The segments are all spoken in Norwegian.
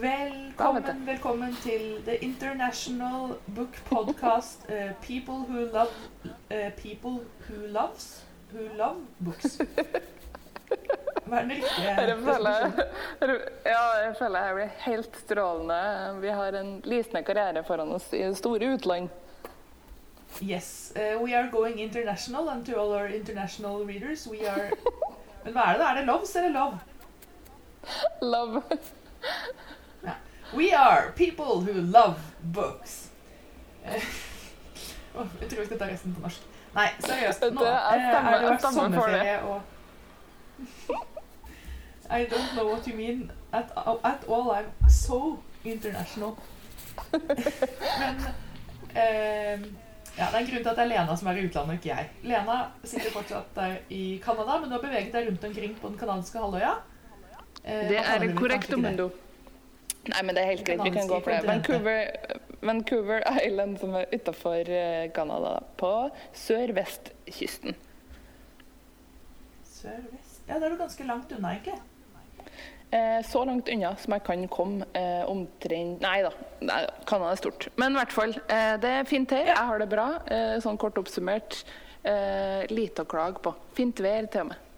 Velkommen, velkommen til The International Book Podcast uh, People who love uh, People who loves Who love books. Hva er den riktige føler, ja, jeg føler jeg blir helt strålende. Vi har en lysende karriere foran oss i det store utland. Yes. Uh, we are going international, and to all our international readers, we are Men hva er det da? Er det loves eller love? Love. We are people who love books. Oh, jeg tror vi skal ta resten på norsk. Nei, seriøst. Nå Det er eh, stemme- er det vært det. sommerferie og I don't know what you mean at, at all. I'm so international. Men eh, ja, Det er en grunn til at det er Lena som er i utlandet, ikke jeg. Lena sitter fortsatt der i Canada, men du har beveget deg rundt omkring på den canadiske halvøya. Eh, Det er korrekt, det? Mundo. Nei, men det er helt greit. Vi kan gå for det. Vancouver, Vancouver Island, som er utafor Canada, på sørvestkysten. Sør-vest Ja, da er du ganske langt unna, ikke? Eh, så langt unna som jeg kan komme eh, omtrent Nei da, Canada er stort. Men i hvert fall, eh, det er fint her. Jeg har det bra. Eh, sånn kort oppsummert. Eh, lite å klage på. Fint vær til og med.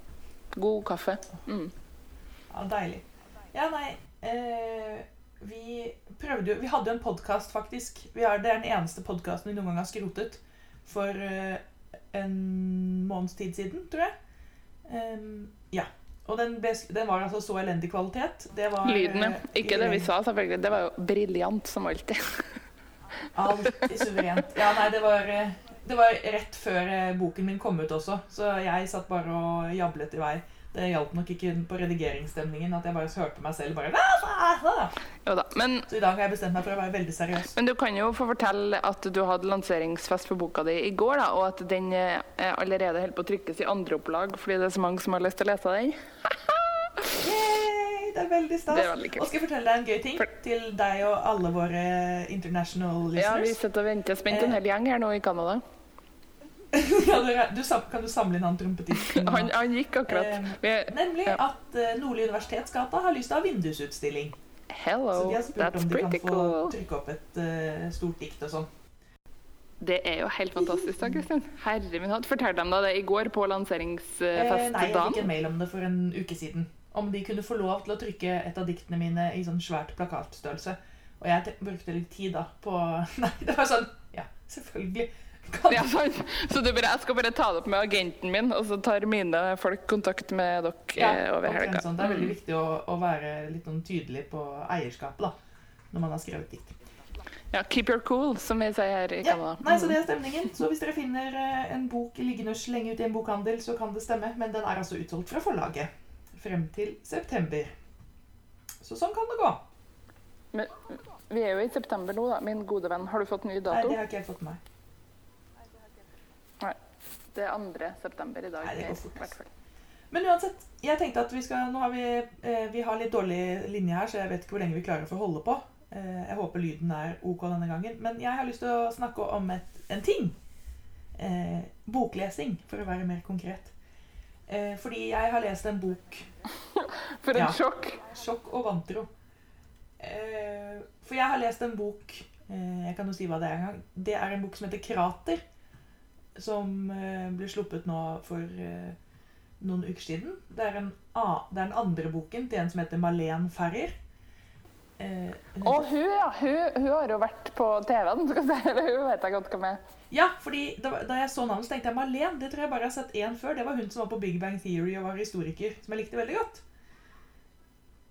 God kaffe. Mm. Ja, deilig. Ja, nei eh, Vi prøvde jo Vi hadde jo en podkast, faktisk. Vi har, det er den eneste podkasten vi noen gang har skrotet. For uh, en måneds tid siden, tror jeg. Um, ja. Og den, den var altså så elendig kvalitet. Det var Lyden, ja. eh, Ikke det vi sa, selvfølgelig. Det var jo briljant som alltid. Alltid suverent. Ja, nei, det var, eh, det var rett før boken min kom ut også, så jeg satt bare og jablet i vei. Det hjalp nok ikke på redigeringsstemningen at jeg bare hørte meg selv bare da. Men, Så i dag har jeg bestemt meg for å være veldig seriøs. men du kan jo få fortelle at du hadde lanseringsfest for boka di i går, da, og at den eh, er allerede holder på å trykkes i andre opplag fordi det er så mange som har lyst til å lese den. Yay, det er veldig stas. Er veldig. Og skal jeg fortelle deg en gøy ting For- til deg og alle våre international listeners? Ja, vi sitter og venter spent en hel gjeng her nå i Canada. Du, kan du samle inn han trompetisten? Han, han gikk akkurat. Eh, Nemlig Ja. at uh, Nordli universitetsgata har lyst til å ha vindusutstilling. Så de har spurt that's om de kan få cool. trykke opp et uh, stort dikt og sånn. Det er jo helt fantastisk, da, Kristin. Herre min hatt. Fortalte de da det i går på Eh, nei, jeg fikk en mail om det for en uke siden. Om de kunne få lov til å trykke et av diktene mine i sånn svært plakatstørrelse. Og jeg brukte litt tid da på Nei, det var sånn Ja, selvfølgelig. Ja, sant. Så du bare, jeg skal bare ta det opp med agenten min, og så tar mine folk kontakt med dere Ja, eh, over omtrent helga. sånn. Det er veldig Mm. viktig å, å være litt sånn tydelig på eierskapet da, når man har skrevet dikt. Ja, keep your cool, som vi sier her i Ja, Canada. nei, så Mm. det er stemningen. Så hvis dere finner eh, en bok liggende og slenge ut i en bokhandel, så kan det stemme. Men den er altså utsolgt fra forlaget frem til september. Så sånn kan det gå. Men vi er jo i september nå, da. Min gode venn, har du fått ny dato? Nei, det har ikke jeg fått med meg. Det er 2. september i dag. Nei, fall. Men uansett, jeg tenkte at vi skal Nå har vi, eh, vi har litt dårlig linje her, så jeg vet ikke hvor lenge vi klarer å få holde på. Eh, jeg håper lyden er ok denne gangen. Men jeg har lyst til å snakke om et, en ting. Eh, boklesing, for å være mer konkret. Eh, fordi jeg har lest en bok For et Ja. sjokk! Sjokk og vantro. Eh, for jeg har lest en bok eh, Jeg kan jo si hva det er en gang. Det er en bok som heter 'Krater'. Som eh, ble sluppet nå for eh, noen uker siden. Det er, en, det er den andre boken til en som heter Malene Ferrer. Eh, hun Og hun, ja. Hun, hun har jo vært på TV-en. Hun vet jeg godt hvem er. ja, fordi da, da jeg så navnet, så tenkte jeg Malene. Det tror jeg bare jeg har sett én før. Det var hun som var på Big Bang Theory og var historiker. Som jeg likte veldig godt.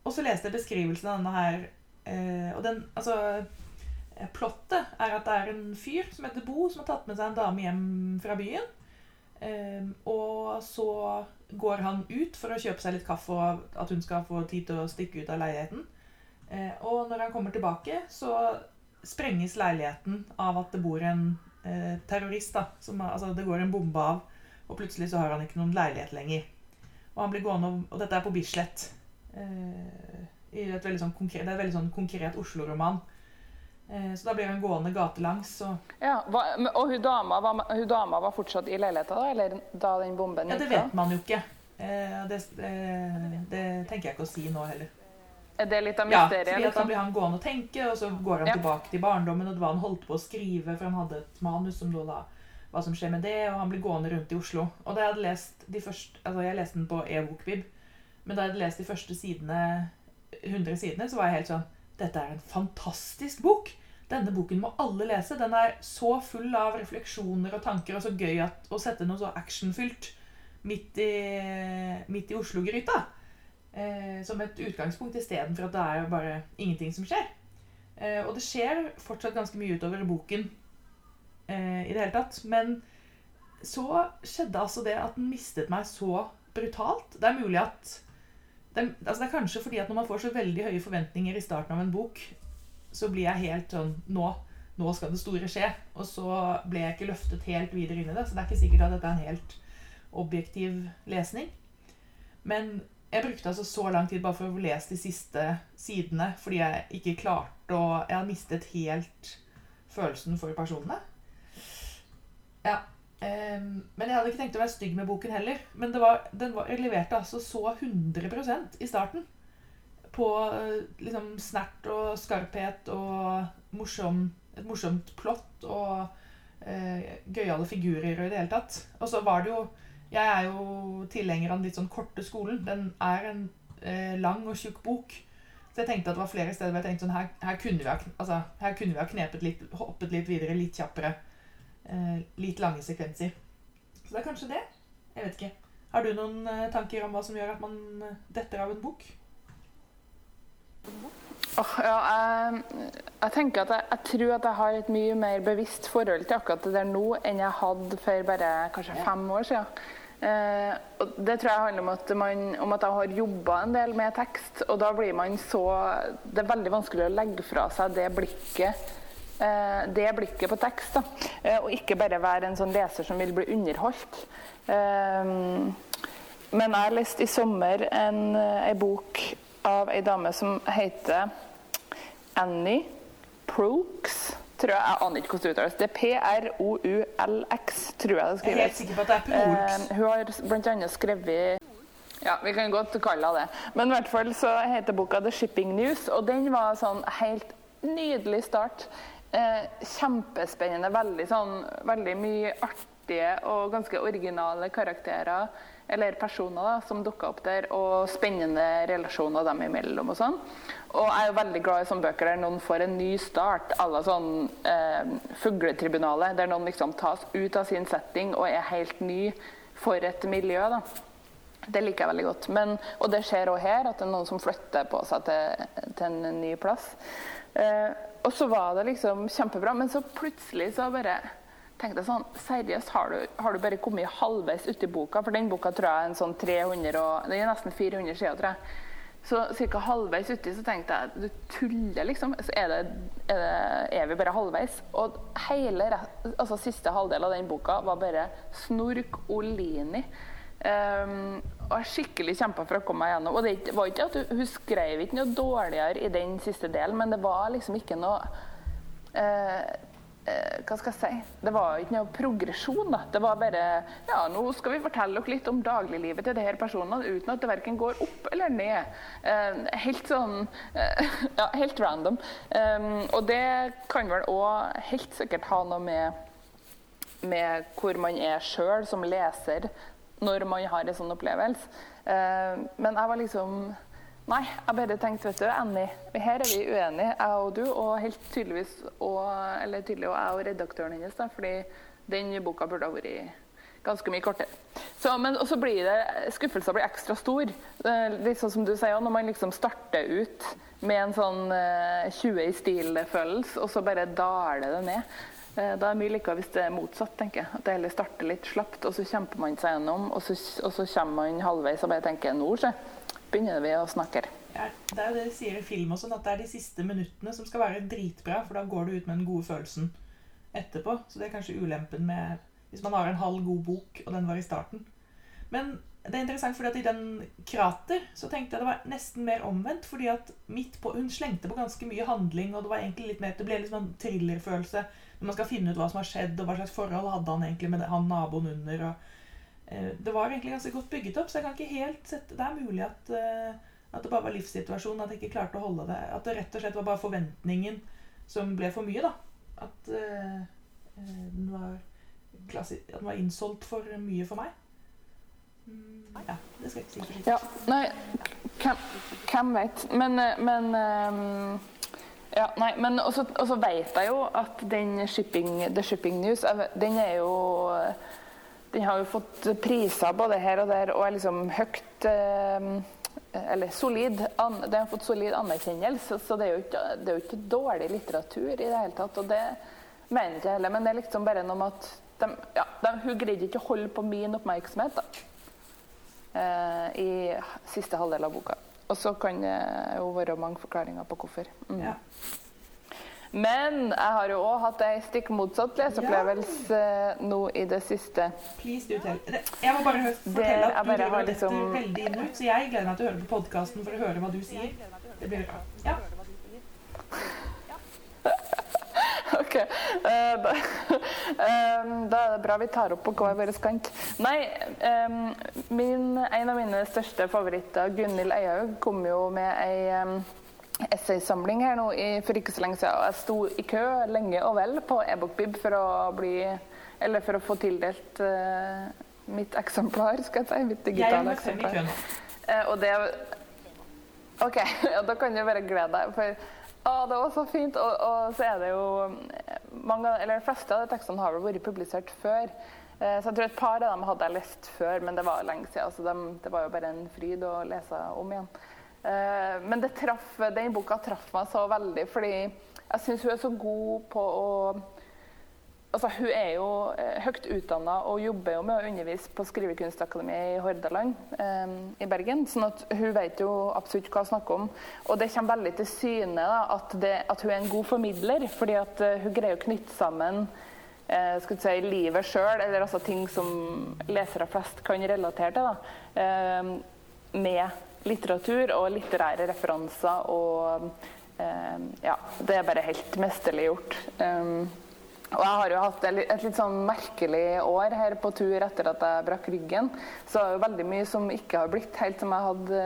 Og så leste jeg beskrivelsen av denne her. Eh, og den, altså Plottet er at det er en fyr som heter Bo, som har tatt med seg en dame hjem fra byen. Eh, og så går han ut for å kjøpe seg litt kaffe, og at hun skal få tid til å stikke ut av leiligheten. Eh, og når han kommer tilbake, så sprenges leiligheten av at det bor en eh, terrorist. da, som, altså Det går en bombe av, og plutselig så har han ikke noen leilighet lenger. Og han blir gående, og- dette er på Bislett. Eh, i et veldig sånn konkret, det er et veldig sånn konkret Oslo-roman. Eh, så da blir han gående gatelangs. Og, Ja, hva, og hun dama, var, hun dama var fortsatt i leiligheta da, eller da den bomben ja, det vet man jo ikke. Eh, det, eh, det tenker jeg ikke å si nå heller. Er det litt av mysteriet? Ja, at da liksom? blir han gående og tenke, og så går han Ja. tilbake til barndommen og hva han holdt på å skrive, for han hadde et manus som da hva som skjer med det, og han blir gående rundt i Oslo. Og da jeg hadde lest de første, altså jeg leste den på e-bokbib, men da jeg hadde lest de første sidene, 100 sidene, så var jeg helt sånn, dette er en fantastisk bok! Denne boken må alle lese. Den er så full av refleksjoner og tanker, og så gøy at, å sette noe så actionfylt midt i, midt i Oslo-gryta. Eh, som et utgangspunkt istedenfor at det er bare ingenting som skjer. Eh, og det skjer fortsatt ganske mye utover boken eh, i det hele tatt. Men så skjedde altså det at den mistet meg så brutalt. Det er mulig at det, altså det er kanskje fordi at når man får så veldig høye forventninger i starten av en bok, så blir jeg helt sånn Nå, nå skal det store skje. Og så ble jeg ikke løftet helt videre inn i det. Så det er ikke sikkert at dette er en helt objektiv lesning. Men jeg brukte altså så lang tid bare for å lese de siste sidene fordi jeg ikke klarte å Jeg har mistet helt følelsen for personene. Ja. Ehm, men jeg hadde ikke tenkt å være stygg med boken heller. Men var, den var, jeg leverte altså så 100% i starten. På eh, liksom snert og skarphet og morsom, et morsomt plott og uh, gøyale figurer og i det hele tatt. Og så var det jo Jeg er jo tilhenger av den litt sånn korte skolen. Den er en uh, lang og tjukk bok. Så jeg tenkte at det var flere steder hvor jeg tenkte sånn her, her, kunne vi ha, altså, her kunne vi ha knepet litt, hoppet litt videre, litt kjappere. Eh, litt lange sekvenser. Så det er kanskje det. Jeg vet ikke. Har du noen eh, tanker om hva som gjør at man eh, detter av en bok? Åh, ja, jeg, jeg tenker at jeg, jeg tror at jeg har et mye mer bevisst forhold til akkurat det der nå enn jeg hadde for bare kanskje fem år siden. Eh, og det tror jeg handler om at, man, om at jeg har jobba en del med tekst. Og da blir man så Det er veldig vanskelig å legge fra seg det blikket. Eh, det blikket på tekst. da. Eh, og ikke bare være en sånn leser som vil bli underholdt. Eh, men jeg har lest i sommer en, en bok av ei dame som heter Annie Prooks. Tror jeg, jeg aner ikke hvordan det uttales. Det er P-R-O-U-L-X, tror jeg det Jeg er helt sikker på at det er. Eh, hun har bl.a. skrevet ja, vi kan godt kalle henne det. Men i hvert fall så heter boka 'The Shipping News', og den var sånn helt nydelig start. Eh, kjempespennende. Veldig sånn Veldig mye artige og ganske originale karakterer, eller personer, da, som dukka opp der, og spennende relasjoner dem imellom og sånn. Og jeg er jo veldig glad i sånne bøker der noen får en ny start, à la sånn eh, Fugletribunalet, der noen liksom tas ut av sin setting og er helt ny for et miljø. da. Det liker jeg veldig godt. Men, og det skjer òg her, at det er noen som flytter på seg til, til en ny plass. Eh, og så var det liksom kjempebra, men så plutselig så bare tenkte jeg sånn Seriøst, har du, har du bare kommet halvveis uti boka? For den boka tror jeg er en sånn 300 og Den er nesten 400 sider, tror jeg. Så ca. halvveis uti så tenkte jeg du tuller, liksom. Så er, det, er, det, er vi bare halvveis? Og hele altså siste halvdel av den boka var bare snork og lini. Um, og jeg skikkelig kjempa for å komme meg gjennom. Og det var ikke at hun, hun skrev ikke noe dårligere i den siste delen, men det var liksom ikke noe eh, eh, Hva skal jeg si? Det var ikke noe progresjon. da. Det var bare Ja, nå skal vi fortelle dere litt om dagliglivet til disse personene uten at det verken går opp eller ned. Eh, helt sånn eh, Ja, helt random. Og det kan vel òg helt sikkert ha noe med med hvor man er sjøl som leser når man har en sånn opplevelse. Eh, men jeg var liksom Nei, jeg bare tenkte, vet du, Annie, her er vi uenige, jeg og du, og helt tydeligvis og, Eller tydelig og jeg og redaktøren hennes, da, fordi den boka burde ha vært ganske mye kortere. Så, men så blir det Skuffelsen blir ekstra stor. Eh, Litt sånn som du sier, når man liksom starter ut med en sånn eh, 20 i stil-følelse, og så bare daler det ned. Eh, Da er det mye likere hvis det er motsatt, tenker jeg. At det heller starter litt slapt, og så kjemper man seg gjennom, og så, og så kommer man halvveis og bare tenker nå, se, begynner vi å snakke. Ja, det er jo det de sier i film og sånn, at det er de siste minuttene som skal være dritbra, for da går du ut med den gode følelsen etterpå. Så det er kanskje ulempen med hvis man har en halv god bok, og den var i starten. Men det er interessant, fordi at i den Krater så tenkte jeg det var nesten mer omvendt. fordi at midt på, Hun slengte på ganske mye handling, og det var egentlig litt mer, det ble liksom en thrillerfølelse når man skal finne ut hva som har skjedd, og hva slags forhold hadde han egentlig med han naboen under. og eh, Det var egentlig ganske godt bygget opp, så jeg kan ikke helt sette Det er mulig at, eh, At det bare var livssituasjonen, at jeg ikke klarte å holde det. At det rett og slett var bare forventningen som ble for mye, da. At eh, eh, den var klassi at den var innsolgt for mye for meg. Ja, det skal jeg ikke si. Ja, nei, hvem, hvem vet. Men, eh, men um, ja, nei, men også, også vet jeg jo at den shipping, The Shipping News, den er jo Den har jo fått priser både her og der, og er liksom høyt ehm, Eller solid. Den har fått solid anerkjennelse, så det er jo ikke, det er jo ikke dårlig litteratur i det hele tatt. Og det mener jeg ikke heller, men det er liksom bare noe med at de, ja, de, hun greide ikke å holde på min oppmerksomhet. da i siste halvdel av boka. Og så kan det jo være mange forklaringer på hvorfor. Mm. Ja. Men jeg har jo òg hatt ei stikk motsatt leseopplevelse ja. nå i det siste. Please do tell. Jeg må bare fortelle at du driver dette liksom- veldig inn ut, så jeg gleder meg til å høre på podkasten for å høre hva du sier. Det blir bra. Ja. Ok. eh, da, eh, da er det bra vi tar opp på hver vår kant. Nei, eh, min, en av mine største favoritter, Gunhild Eihaug, kom jo med ei eh, essaysamling her nå i, for ikke så lenge siden. Jeg sto i kø lenge og vel på Ebokbib for å bli Eller for å få tildelt uh, mitt eksemplar, skal jeg si. Mitt digitale eksemplar. Uh. Eh, og det OK, ja, da kan du bare glede deg. For å, det var så fint. Og, og så er det jo eh, mange, De fleste av de tekstene har vel vært publisert før. Eh, så jeg tror et par av dem hadde jeg lest før, men det var lenge siden. Så de, det var jo bare en fryd å lese om igjen. Eh, men det traff, den boka traff meg så veldig, fordi jeg syns hun er så god på å Altså, hun er jo eh, høyt utdanna og jobber jo med å undervise på Skrivekunstakademiet i Hordaland eh, i Bergen. sånn at hun vet jo absolutt hva hun snakker om. Og det kommer veldig til syne da, at, det, at hun er en god formidler. fordi at eh, hun greier å knytte sammen eh, skal si, livet sjøl, eller altså ting som lesere flest kan relatere til, da, eh, med litteratur og litterære referanser. Og eh, ja, det er bare helt mesterlig gjort. Um, og jeg har jo hatt et litt- sånn merkelig år her på tur etter at jeg brakk ryggen. Så det er jo veldig mye som ikke har blitt helt som jeg hadde,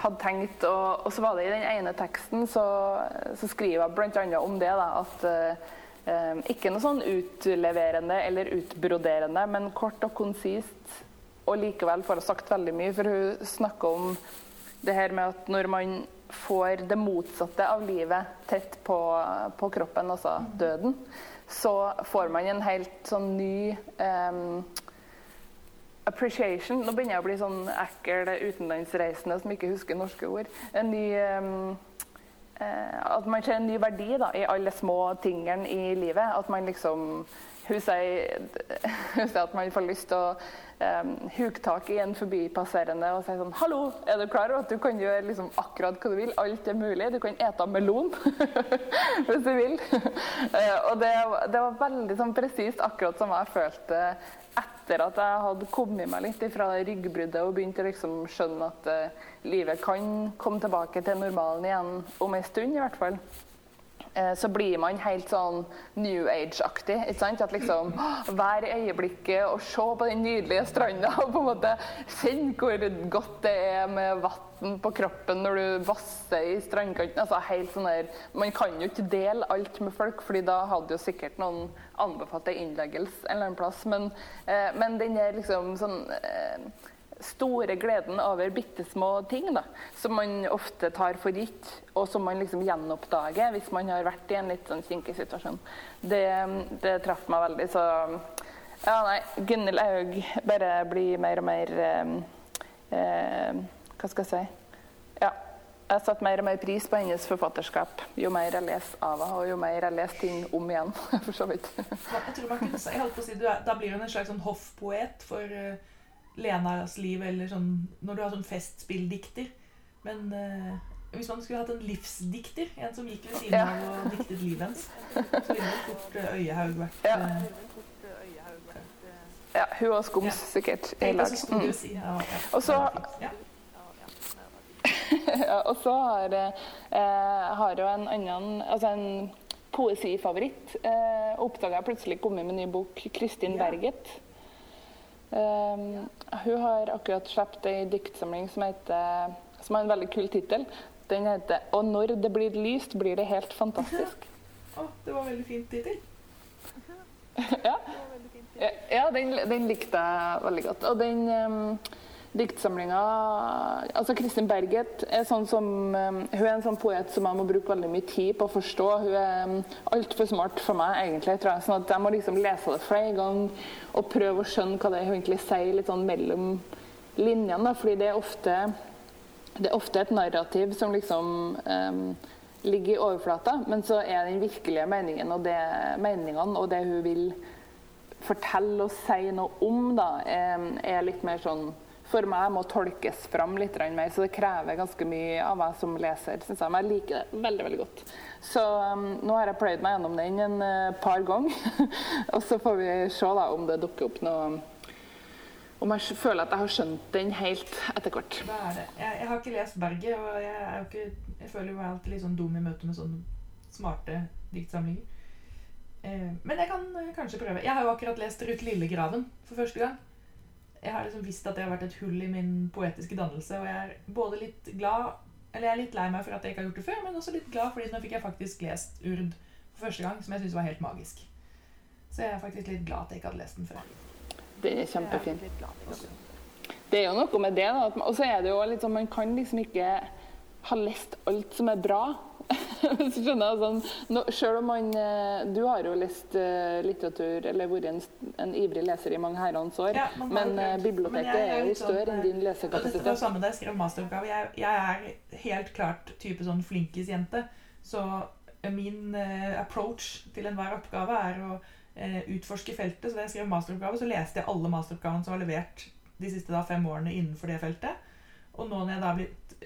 hadde tenkt. Og, og så var det i den ene teksten så, så skriver jeg bl.a. om det. Da, at eh, ikke noe sånn utleverende eller utbroderende, men kort og konsist. Og likevel får hun sagt veldig mye, for hun snakker om det her med at når man får det motsatte av livet tett på, på kroppen, altså døden, så får man en helt sånn ny um, appreciation. Nå begynner jeg å bli sånn ekkel utenlandsreisende som ikke husker norske ord. En ny um, uh, At man ser en ny verdi da, i alle små tingene i livet. At man liksom Hun sier, hun sier at man får lyst til å um, huke tak i en forbipasserende og si sånn Hallo, er du klar over at du kan gjøre liksom akkurat hva du vil? Alt er mulig. Du kan ete melon hvis du vil. Eh, og det, det var veldig sånn presist akkurat som jeg følte etter at jeg hadde kommet meg litt fra ryggbruddet og begynte å liksom skjønne at uh, livet kan komme tilbake til normalen igjen om en stund, i hvert fall. Eh, Så blir man helt sånn New Age-aktig. ikke sant? At liksom i øyeblikket og se på den nydelige stranda og på en måte kjenne hvor godt det er med vann på kroppen når du vasser i strandkanten. altså helt sånn der, Man kan jo ikke dele alt med folk, fordi da hadde jo sikkert noen anbefalt en innleggelse en eller annen plass. Men, eh, men den der liksom sånn eh, store gleden over bitte små ting da, som man ofte tar for gitt, og som man liksom gjenoppdager hvis man har vært i en litt sånn kinkig situasjon. Det, det traff meg veldig. Så ja, nei, Gunhild Aug bare blir mer og mer eh, eh, Hva skal jeg si? Ja. Jeg setter mer og mer pris på hennes forfatterskap jo mer jeg leser av henne, og jo mer jeg leser ting om igjen. for så vidt. Jeg tror man kunne jeg holdt på å si, Da blir hun en slags sånn hoffpoet for eh, Lenas liv, eller sånn når du har sånn festspilldikter. Men uh, hvis man skulle hatt en livsdikter, en som gikk ved siden Ja. av og diktet livet hennes, så ville det fort eh, Øyehaug vært Ja. eh, Ja, hun og Skums sikkert i lag. Mm. Ja, ja. Og så- ja. Ja, og så har, eh, har jo en annen altså en poesifavoritt eh, oppdaga jeg plutselig kommet med en ny bok, Kristin Ja. Berget. Um, hun har akkurat sluppet ei diktsamling som heter som har en veldig kul tittel. Den heter 'Og når det blir lyst, blir det helt fantastisk'. Å, det var en veldig fin tittel. ja, ja den, den, likte jeg veldig godt. Og den um, diktsamlinga Altså Kristin Berget er sånn som um, Hun er en sånn poet som jeg må bruke veldig mye tid på å forstå. Hun er um, altfor smart for meg, egentlig. tror jeg, sånn at Jeg må liksom lese det flere ganger og prøve å skjønne hva det er hun egentlig sier litt sånn mellom linjene. Da, fordi det er ofte det er ofte et narrativ som liksom um, ligger i overflata, men så er den virkelige meningen og det, meningene og det hun vil fortelle og si noe om, da, er, er litt mer sånn for meg må tolkes fram litt mer. Så det krever ganske mye av meg som leser. Synes jeg. Men jeg liker det veldig veldig godt. Så um, nå har jeg pløyd meg gjennom den en uh, par ganger. og så får vi se da om det dukker opp noe om jeg føler at jeg har skjønt den helt etter hvert. Er. Jeg, jeg, har ikke lest Berget, og jeg, ikke, jeg føler meg alltid litt sånn dum i møte med sånne smarte diktsamlinger. Eh, men jeg kan eh, kanskje prøve. Jeg har jo akkurat lest Ruth Lillegraven for første gang. Jeg har liksom visst at det har vært et hull i min poetiske dannelse, og jeg er både litt glad Eller jeg er litt lei meg for at jeg ikke har gjort det før, men også litt glad fordi nå fikk jeg faktisk lest Urd for første gang, som jeg syns var helt magisk. Så jeg er faktisk litt glad at jeg ikke hadde lest den før. Den er kjempefin. Det er jo noe med det. da. Og så er det jo litt sånn man kan liksom ikke ha lest alt som er bra. så skjønner sånn, no, Selv om man eh, Du har jo lest uh, litteratur, eller vært en, en, ivrig leser i mange herrens år. Ja, men uh, biblioteket men er jo sånn, større enn din lesekapasitet. Det var samme da jeg skrev masteroppgave. Jeg, jeg, er helt klart type sånn flinkisjente. Så min uh, approach til enhver oppgave er å utforske feltet. Så da jeg skrev masteroppgave, så leste jeg alle masteroppgavene som var levert de siste da, fem årene innenfor det feltet. Og nå når jeg da har blitt,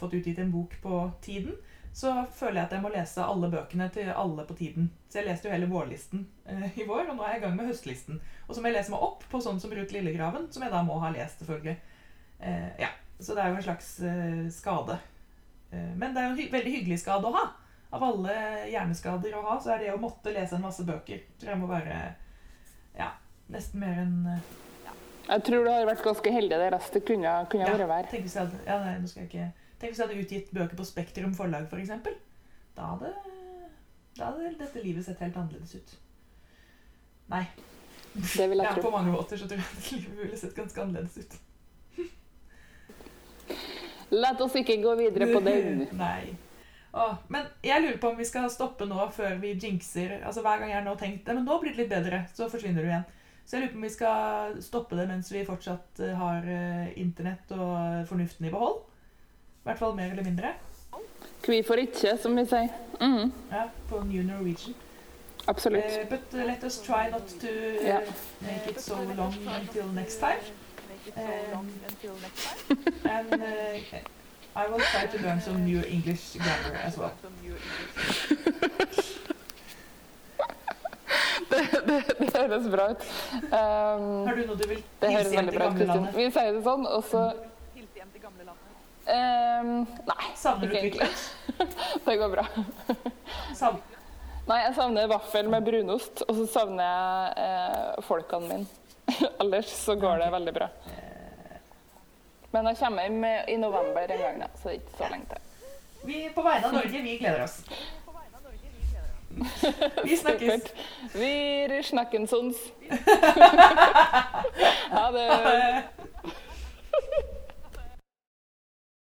fått utgitt en bok på tiden, så føler jeg at jeg må lese alle bøkene til alle på tiden. Så jeg leste jo hele vårlisten eh, i vår, og nå er jeg i gang med høstlisten. Og så må jeg lese meg opp på sånn som Ruth Lillegraven, som jeg da må ha lest, selvfølgelig. Eh, ja, Så det er jo en slags eh, skade. Eh, men det er jo en hy veldig hyggelig skade å ha av alle hjerneskader å ha, så er det å måtte lese en masse bøker tror jeg må være ja, nesten mer enn eh, ja. Jeg tror du har vært ganske heldig det resten kunne, kunne ja, vært ja, nå skal jeg ikke, tenk hvis jeg hadde utgitt bøker på Spektrum forlag, f.eks. For da, hadde, da hadde dette livet sett helt annerledes ut. Nei. Det vil jeg ja, tro. På mange måter så tror jeg at livet ville sett ganske annerledes ut. La oss ikke gå videre på den. Nei. Åh, men jeg lurer på om vi skal stoppe nå før vi jinxer. Altså Hver gang jeg har nå tenkt det, men nå blir det litt bedre, så forsvinner du igjen. Så jeg lurer på om vi skal stoppe det mens vi fortsatt eh, har eh, internett og fornuften i behold. I hvert fall mer eller mindre. Hvorfor ikke, som vi sier. Mm. Ja, på New Norwegian. Absolutt. Uh, but uh, let us try not to uh, yeah. make it so long until next time. Um, and I will try to learn some new English grammar as well. det, det, det, høres bra ut. Um, Har du noe du vil hilse hjem til gamlelandet? Vi sier det sånn, og så Hilse hjem til gamlelandet? Um, nei. Savner du Kvikk det går bra. Nei, jeg savner vaffel med brunost, og så savner jeg eh, folkene mine. Ellers så går det veldig bra. Men jeg kommer hjem i november en gang, da, så det er ikke så lenge til. Vi på vegne av Norge, vi gleder oss. Vi snakkes. Vi snakkensons. Ha det.